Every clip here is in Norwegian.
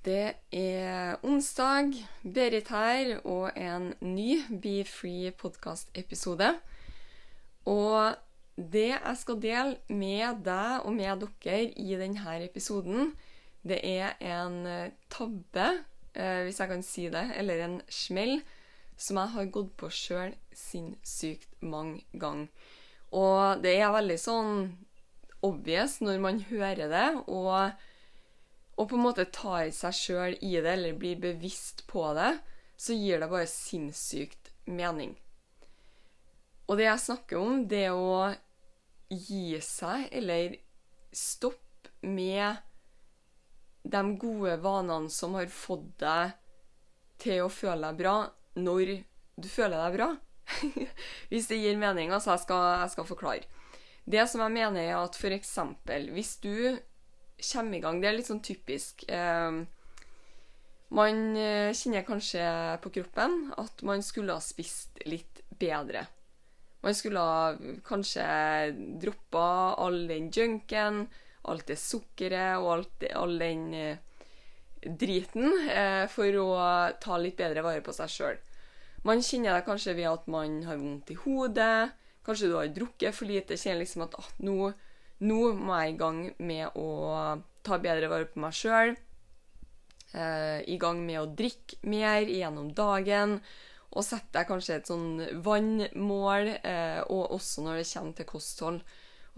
Det er onsdag, Berit her, og en ny Be Free podkast-episode. Og det jeg skal dele med deg og med dere i denne episoden, det er en eh, tabbe, eh, hvis jeg kan si det, eller en smell, som jeg har gått på sjøl sinnssykt mange ganger. Og det er veldig sånn obvious når man hører det, og og på en måte tar seg sjøl i det, eller blir bevisst på det, så gir det bare sinnssykt mening. Og det jeg snakker om, det å gi seg, eller stoppe med de gode vanene som har fått deg til å føle deg bra, når du føler deg bra. hvis det gir mening. Altså, jeg skal, jeg skal forklare. Det som jeg mener, er at eksempel, hvis du kommer i gang. Det er litt sånn typisk. Eh, man eh, kjenner kanskje på kroppen at man skulle ha spist litt bedre. Man skulle ha kanskje droppa all den junken, alt det sukkeret og alt, all den eh, driten for å ta litt bedre vare på seg sjøl. Man kjenner det kanskje ved at man har vondt i hodet. Kanskje du har drukket for lite. Kjenner liksom at ah, nå, nå må jeg i gang med å ta bedre vare på meg sjøl. Eh, I gang med å drikke mer gjennom dagen. Og sette deg kanskje et sånn vannmål, eh, og også når det kommer til kosthold.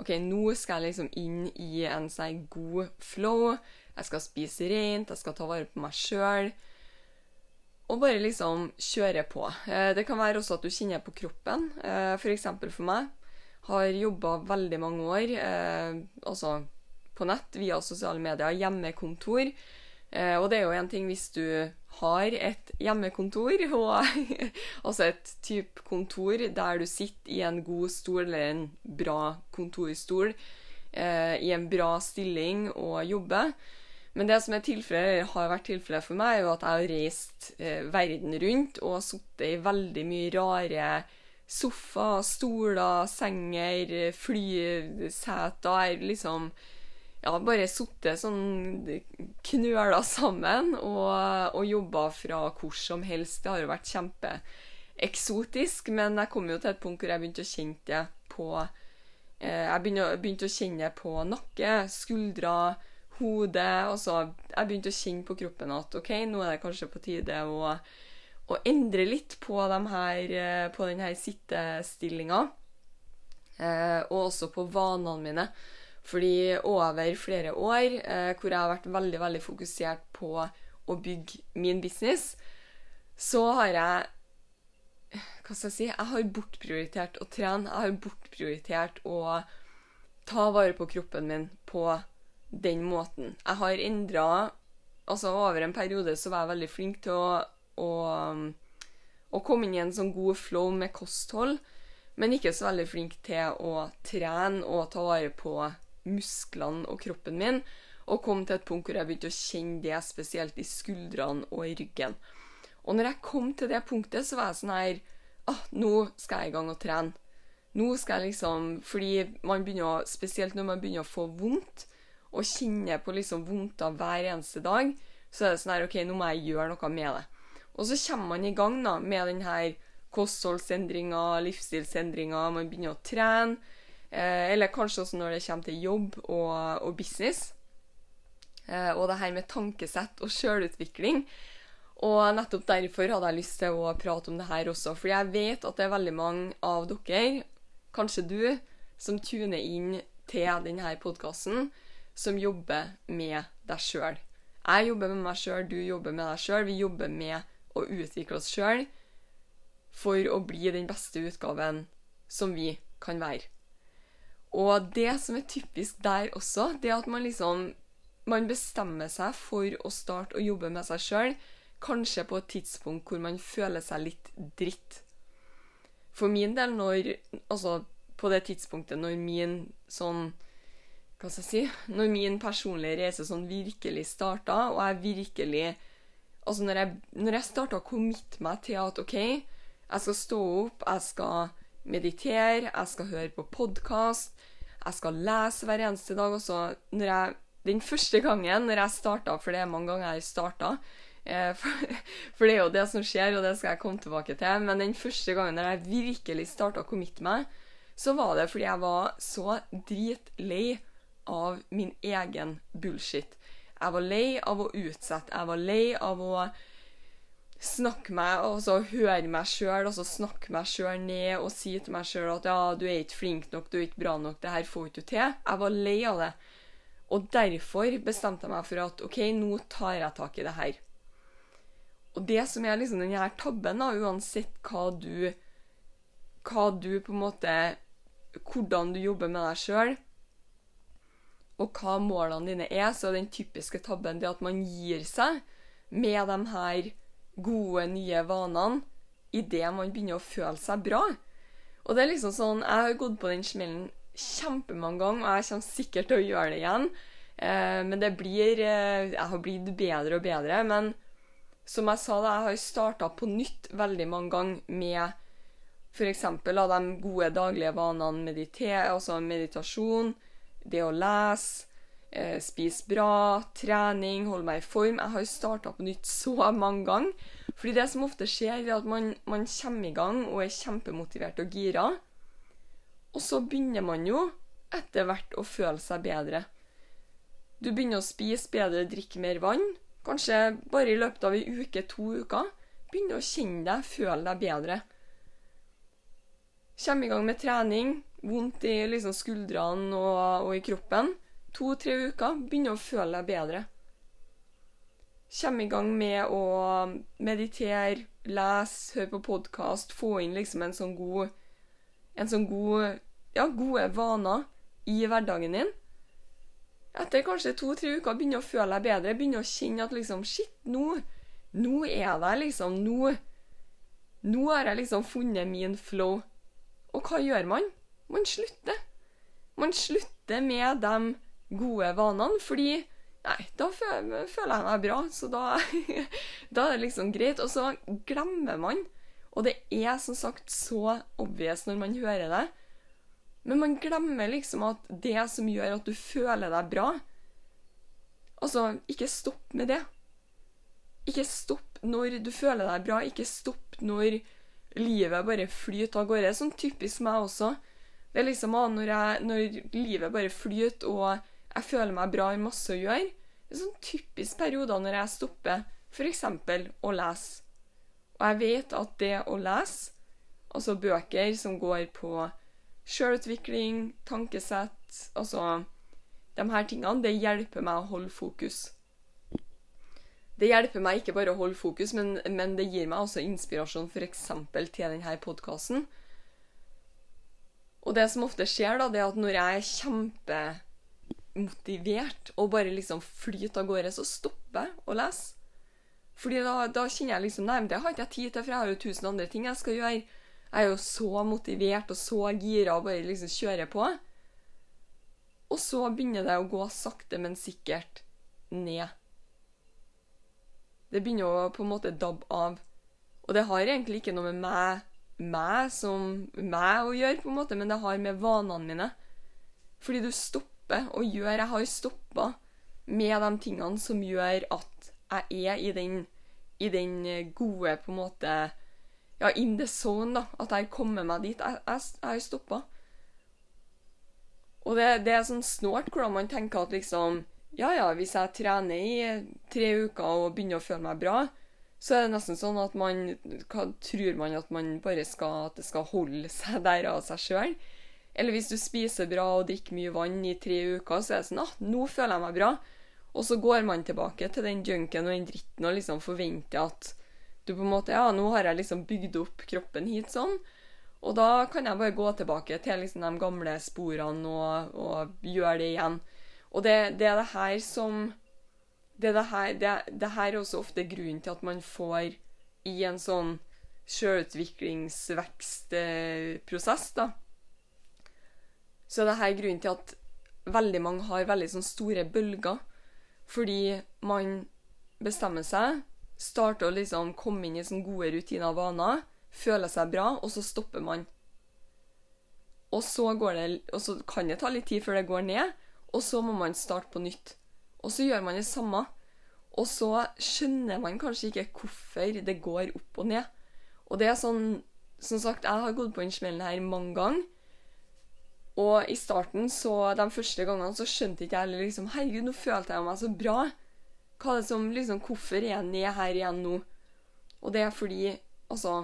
OK, nå skal jeg liksom inn i en sånn god flow. Jeg skal spise rent, jeg skal ta vare på meg sjøl. Og bare liksom kjøre på. Eh, det kan være også at du kjenner på kroppen. Eh, for for meg. Har jobba veldig mange år, eh, altså på nett, via sosiale medier, hjemmekontor. Eh, og det er jo en ting hvis du har et hjemmekontor, og altså et type kontor der du sitter i en god stol, eller en bra kontorstol, eh, i en bra stilling og jobber. Men det som tilfellet, har vært tilfellet for meg, er jo at jeg har reist eh, verden rundt og sittet i veldig mye rare sofaer, stoler, senger, flyseter, liksom ja, bare sittet sånn knøla sammen og, og jobba fra hvor som helst. Det har jo vært kjempeeksotisk, men jeg kom jo til et punkt hvor jeg begynte å kjenne det på eh, Jeg begynte, å kjenne det på nakke, skuldre, hode. Altså, jeg begynte å kjenne på kroppen at OK, nå er det kanskje på tide å, å endre litt på, de her, eh, på denne sittestillinga. Eh, og også på vanene mine. Fordi over flere år eh, hvor jeg har vært veldig veldig fokusert på å bygge min business, så har jeg Hva skal jeg si? Jeg har bortprioritert å trene. Jeg har bortprioritert å ta vare på kroppen min på den måten. Jeg har endra Altså, over en periode så var jeg veldig flink til å, å, å komme inn i en sånn god flow med kosthold, men ikke så veldig flink til å trene og ta vare på musklene og kroppen min, og kom til et punkt hvor jeg begynte å kjenne det spesielt i skuldrene og i ryggen. Og når jeg kom til det punktet, så var jeg sånn her ah, Nå skal jeg i gang og trene. Nå skal jeg liksom Fordi man begynner å Spesielt når man begynner å få vondt, og kjenne på liksom vondter hver eneste dag, så er det sånn her OK, nå må jeg gjøre noe med det. Og så kommer man i gang da med denne kostholdsendringa, livsstilsendringa, man begynner å trene. Eh, eller kanskje også når det kommer til jobb og, og business. Eh, og det her med tankesett og sjølutvikling. Og nettopp derfor hadde jeg lyst til å prate om det her også. For jeg vet at det er veldig mange av dere, kanskje du, som tuner inn til denne podkasten, som jobber med deg sjøl. Jeg jobber med meg sjøl, du jobber med deg sjøl. Vi jobber med å utvikle oss sjøl for å bli den beste utgaven som vi kan være. Og det som er typisk der også, det at man liksom man bestemmer seg for å starte å jobbe med seg sjøl, kanskje på et tidspunkt hvor man føler seg litt dritt. For min del, når Altså på det tidspunktet når min sånn Hva skal jeg si Når min personlige reise sånn virkelig starta, og jeg virkelig Altså når jeg, når jeg starta å committe meg til at OK, jeg skal stå opp, jeg skal meditere, jeg skal høre på podkast, jeg skal lese hver eneste dag. Og så når jeg Den første gangen når jeg starta, for det er mange ganger jeg starta eh, for, for, det er jo det som skjer, og det skal jeg komme tilbake til. Men den første gangen når jeg virkelig starta å committe meg, så var det fordi jeg var så dritlei av min egen bullshit. Jeg var lei av å utsette. Jeg var lei av å snakke meg og så høre meg sjøl og så snakke meg sjøl ned og si til meg sjøl at ja, du er ikke flink nok, du er ikke bra nok, det her får ikke du til. Jeg var lei av det. Og derfor bestemte jeg meg for at OK, nå tar jeg tak i det her. Og det som er liksom denne tabben, da, uansett hva du Hva du på en måte Hvordan du jobber med deg sjøl, og hva målene dine er, så er den typiske tabben det at man gir seg med de her gode, nye vanene idet man begynner å føle seg bra. Og det er liksom sånn Jeg har gått på den smellen kjempemange ganger, og jeg kommer sikkert til å gjøre det igjen. Eh, men det blir eh, Jeg har blitt bedre og bedre. Men som jeg sa, da, jeg har starta på nytt veldig mange ganger med f.eks. de gode daglige vanene meditere, altså meditasjon, det å lese, eh, spise bra, trening, holde meg i form. Jeg har starta på nytt så mange ganger. Fordi det som ofte skjer, er at man, man kommer i gang og er kjempemotivert og gira. Og så begynner man jo etter hvert å føle seg bedre. Du begynner å spise bedre, drikke mer vann. Kanskje bare i løpet av ei uke, to uker. Begynner å kjenne deg, føle deg bedre. Kjem i gang med trening. Vondt i liksom skuldrene og, og i kroppen. To-tre uker. Begynner å føle deg bedre. Kjem i gang med å meditere, lese, høre på podkast. Få inn liksom en sånn god En sånn god Ja, gode vaner i hverdagen din. Etter kanskje to-tre uker begynner å føle deg bedre. Begynner å kjenne at liksom Shit, nå, nå er det liksom Nå, nå har jeg liksom funnet min flow. Og hva gjør man? Man slutter. Man slutter med de gode vanene, fordi Nei, da føler jeg meg bra, så da, da er det liksom greit. Og så glemmer man. Og det er som sagt så obvious når man hører det. Men man glemmer liksom at det som gjør at du føler deg bra Altså, ikke stopp med det. Ikke stopp når du føler deg bra. Ikke stopp når livet bare flyter av gårde. Sånn typisk meg også. Det er liksom når, jeg, når livet bare flyter, og jeg føler meg bra, har masse å gjøre. Det er sånn typisk perioder når jeg stopper f.eks. å lese. Og jeg vet at det å lese, altså bøker som går på sjølutvikling, tankesett, altså de her tingene, det hjelper meg å holde fokus. Det hjelper meg ikke bare å holde fokus, men, men det gir meg også inspirasjon f.eks. til denne podkasten. Og det som ofte skjer, da, det er at når jeg er kjempemotivert og bare liksom flyter av gårde, så stopper jeg å lese. Fordi da, da kjenner jeg liksom Nei, men det har ikke jeg tid til, for jeg har jo tusen andre ting jeg skal gjøre. Jeg er jo så motivert og så gira og bare liksom kjører på. Og så begynner det å gå sakte, men sikkert ned. Det begynner å på en måte dabbe av. Og det har egentlig ikke noe med meg, meg som meg å gjøre, på en måte, men det har med vanene mine. Fordi du stopper og gjør Jeg har stoppa med de tingene som gjør at jeg er i den, i den gode, på en måte ja, in the zone, da. At jeg kommer meg dit. Jeg, jeg, jeg har stoppa. Og det, det, er sånn snålt hvordan man tenker at liksom Ja, ja, hvis jeg trener i tre uker og begynner å føle meg bra, så er det nesten sånn at man hva, Tror man at man bare skal At det skal holde seg der av seg sjøl? Eller hvis du spiser bra og drikker mye vann i tre uker, så er det sånn ah, nå føler jeg meg bra. Og så går man tilbake til den junken og den dritten og liksom forventer at du på en måte Ja, nå har jeg liksom bygd opp kroppen hit sånn. Og da kan jeg bare gå tilbake til liksom de gamle sporene og, og gjøre det igjen. Og det, det er det her som Det det her, det, det her er også ofte grunnen til at man får i en sånn sjølutviklingsvekstprosess, da. Så det her er grunnen til at veldig mange har veldig sånn store bølger. Fordi man bestemmer seg, starter å liksom komme inn i sånne gode rutiner og vaner, føler seg bra, og så stopper man. Og så, det, og så kan det ta litt tid før det går ned, og så må man starte på nytt. Og så gjør man det samme. Og så skjønner man kanskje ikke hvorfor det går opp og ned. Og det er sånn Som sagt, jeg har gått på den smellen her mange ganger. Og i starten, så de første gangene, så skjønte ikke jeg liksom Herregud, nå følte jeg meg så bra. Hva er det som liksom Hvorfor er jeg ned her igjen nå? Og det er fordi Altså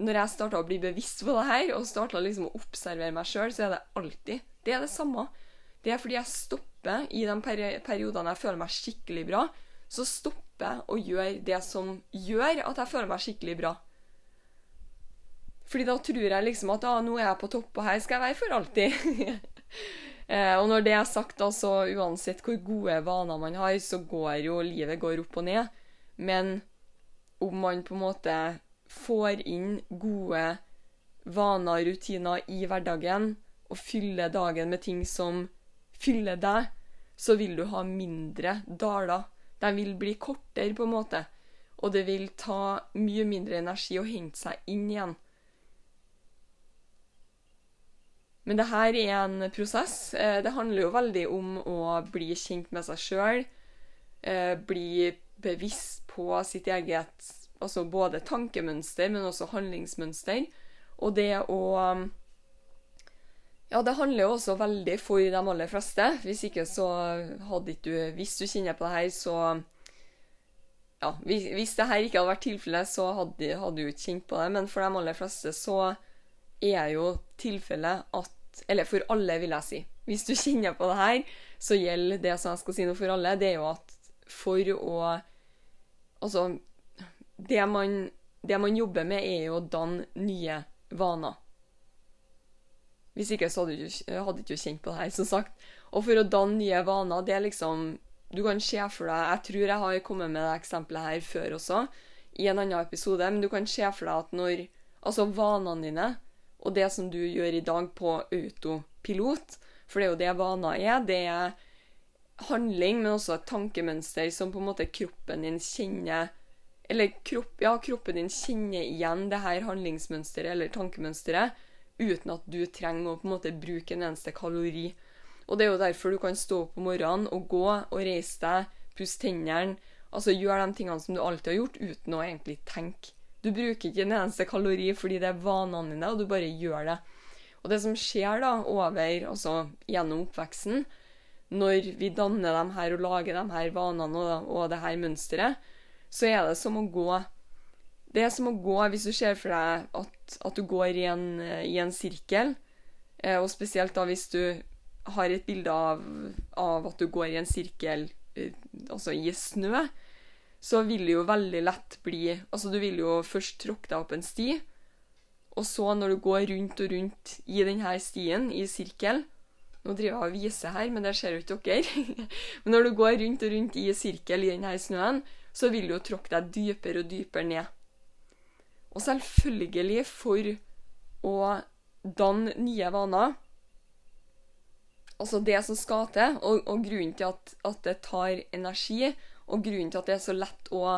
Når jeg starta å bli bevisst på det her, og starta liksom å observere meg sjøl, så er det alltid Det er det samme. Det er fordi jeg stopper i de peri periodene jeg føler meg skikkelig bra, så stopper jeg å gjøre det som gjør at jeg føler meg skikkelig bra. Fordi da tror jeg liksom at ah, nå er jeg på topp, og her skal jeg være for alltid. eh, og når det er sagt, da, så uansett hvor gode vaner man har, så går jo livet går opp og ned. Men om man på en måte får inn gode vaner og rutiner i hverdagen, og fyller dagen med ting som fyller deg, så vil du ha mindre daler. De vil bli kortere, på en måte. Og det vil ta mye mindre energi å hente seg inn igjen. Men det her er en prosess. Eh, det handler jo veldig om å bli kjent med seg sjøl. Bli bevisst på sitt eget altså både tankemønster, men også handlingsmønster. Og det å Ja, det handler jo også veldig for de aller fleste. Hvis ikke så hadde ikke du Hvis du kjenner på det her, så Ja, hvis, hvis det her ikke hadde vært tilfellet, så hadde, hadde du ikke kjent på det. Men for de aller fleste så er jo tilfellet at Eller for alle, vil jeg si. Hvis du kjenner på det her, så gjelder det som jeg skal si nå for alle, det er jo at for å Altså, det man, det man jobber med, er jo å danne nye vaner. Hvis ikke så hadde du ikke, ikke kjent på det her, som sagt. Og for å danne nye vaner, det er liksom Du kan se for deg Jeg tror jeg har kommet med det eksempelet her før også, i en annen episode, men du kan se for deg at når Altså vanene dine og det som du gjør i dag på autopilot, for det er jo det vaner er, det er handling, men også et tankemønster som på en måte kroppen din kjenner Eller kropp, ja, kroppen din kjenner igjen det her handlingsmønsteret eller tankemønsteret uten at du trenger å på en måte bruke en eneste kalori. Og det er jo derfor du kan stå opp om morgenen og gå og reise deg, pusse tennene, altså gjøre de tingene som du alltid har gjort, uten å egentlig tenke. Du bruker ikke en eneste kalori fordi det er vanene dine, og du bare gjør det. Og det som skjer da over, altså gjennom oppveksten, når vi danner dem her og lager de her vanene og, og det her mønsteret, så er det som å gå Det er som å gå hvis du ser for deg at, at du går i en, i en sirkel, eh, og spesielt da hvis du har et bilde av, av at du går i en sirkel eh, altså i snø, så vil det jo veldig lett bli Altså, du vil jo først tråkke deg opp en sti, og så, når du går rundt og rundt i denne stien, i sirkel Nå driver jeg og viser her, men det ser jo ikke dere. men når du går rundt og rundt i sirkel i denne snøen, så vil du jo tråkke deg dypere og dypere ned. Og selvfølgelig, for å danne nye vaner Altså det som skal til, og, og grunnen til at, at det tar energi, og grunnen til at det er så lett å,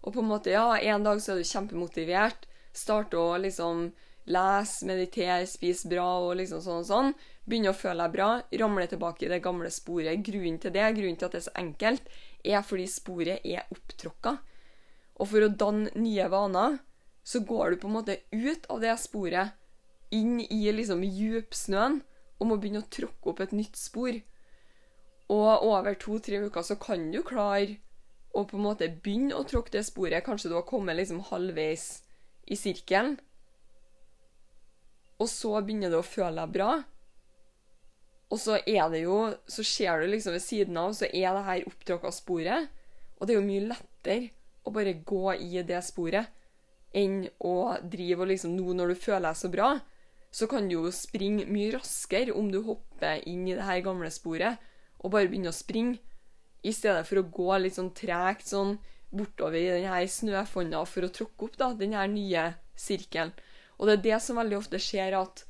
å på en måte, ja, En dag så er du kjempemotivert, starte å liksom lese, meditere, spise bra og liksom sånn og sånn. Begynne å føle deg bra, ramle tilbake i det gamle sporet. Grunnen til det, grunnen til at det er så enkelt, er fordi sporet er opptråkka. Og for å danne nye vaner, så går du på en måte ut av det sporet, inn i liksom djupsnøen, og må begynne å tråkke opp et nytt spor. Og over to-tre uker så kan du klare å på en måte begynne å tråkke det sporet. Kanskje du har kommet liksom halvveis i sirkelen. Og så begynner du å føle deg bra. Og så er det jo Så ser du liksom ved siden av, så er det her opptråkka sporet. Og det er jo mye lettere å bare gå i det sporet enn å drive og liksom Nå når du føler deg så bra, så kan du jo springe mye raskere om du hopper inn i det her gamle sporet og bare begynner å springe, i stedet for å gå litt sånn tregt sånn bortover i denne snøfonna for å tråkke opp da, denne nye sirkelen. Og det er det som veldig ofte skjer, at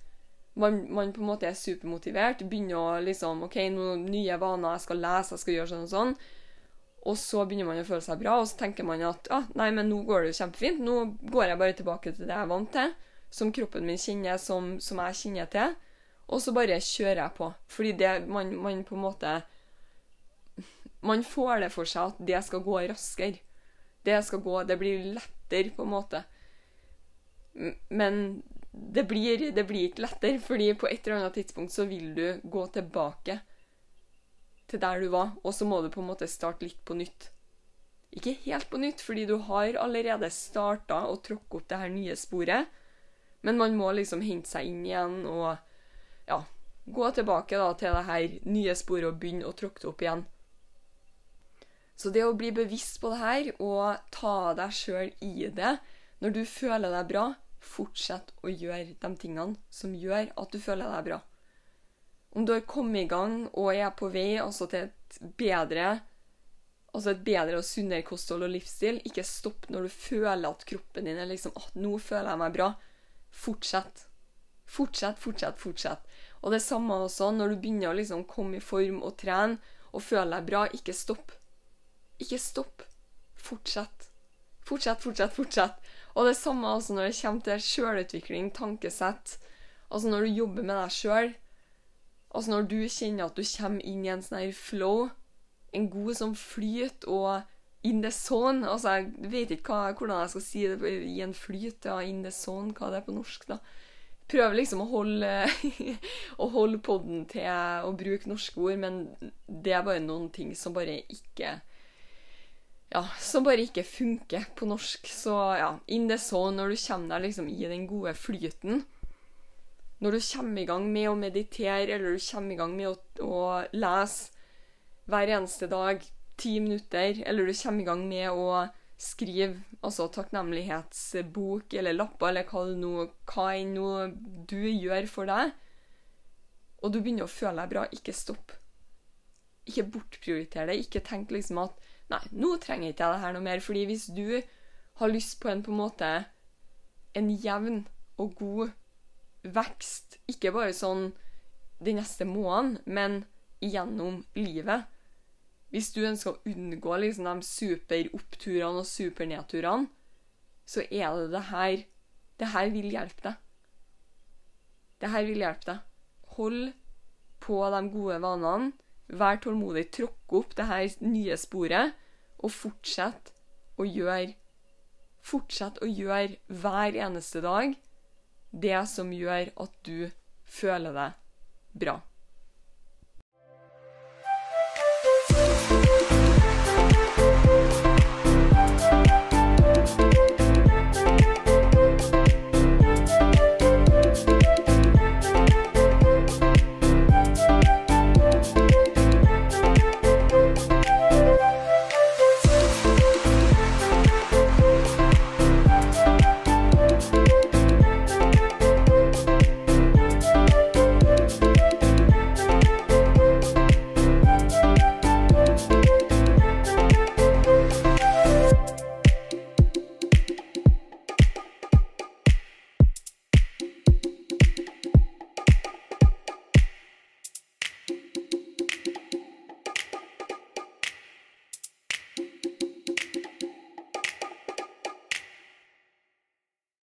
man, man på en måte er supermotivert, begynner å liksom OK, noen nye vaner, jeg skal lese, jeg skal gjøre sånn og sånn. Og så begynner man å føle seg bra, og så tenker man at ah, nei, men nå går det jo kjempefint. Nå går jeg bare tilbake til det jeg er vant til, som kroppen min kjenner, som, som jeg kjenner til. Og så bare kjører jeg på. Fordi det man, man på en måte Man får det for seg at det skal gå raskere. Det skal gå Det blir lettere, på en måte. Men det blir, det blir ikke lettere, fordi på et eller annet tidspunkt så vil du gå tilbake til der du var, og så må du på en måte starte litt på nytt. Ikke helt på nytt, fordi du har allerede starta å tråkke opp det her nye sporet, men man må liksom hente seg inn igjen og ja, gå tilbake da til det her nye sporet og begynne å tråkke det opp igjen. Så det å bli bevisst på det her og ta deg sjøl i det når du føler deg bra, fortsett å gjøre de tingene som gjør at du føler deg bra. Om du har kommet i gang og er på vei altså til et bedre altså et bedre og sunnere kosthold og livsstil, ikke stopp når du føler at kroppen din er liksom at 'Nå føler jeg meg bra.' Fortsett. Fortsett, fortsett, fortsett. Og det samme også når du begynner å liksom komme i form og trene og føle deg bra. Ikke stopp. Ikke stopp. Fortsett. Fortsett, fortsett, fortsett. Og det samme også når det kommer til sjølutvikling, tankesett. Altså når du jobber med deg sjøl. Altså når du kjenner at du kommer inn i en sånn her flow, en god sånn flyt og in the zone Altså, jeg vet ikke hva, hvordan jeg skal si det i en flyt. Ja, in the zone, hva det er på norsk, da. Prøver liksom å holde, holde podden til å bruke norske ord, men det er bare noen ting som bare ikke ja, som bare ikke funker på norsk. Så ja, in the zone, når du kommer deg liksom i den gode flyten Når du kommer i gang med å meditere, eller du kommer i gang med å, å lese hver eneste dag ti minutter, eller du kommer i gang med å skrive altså takknemlighetsbok eller lapper, eller hva, det nå, enn du gjør for deg, og du begynner å føle deg bra, ikke stopp. Ikke bortprioritere det. Ikke tenk liksom at Nei, nå trenger ikke jeg det her noe mer. Fordi hvis du har lyst på en på en måte en jevn og god vekst, ikke bare sånn den neste måneden, men gjennom livet Hvis du ønsker å unngå liksom de superoppturene og supernedturene, så er det det her Det her vil hjelpe deg. Det her vil hjelpe deg. Hold på de gode vanene Vær tålmodig, tråkk opp det her nye sporet, og fortsett å gjøre Fortsett å gjøre hver eneste dag det som gjør at du føler deg bra.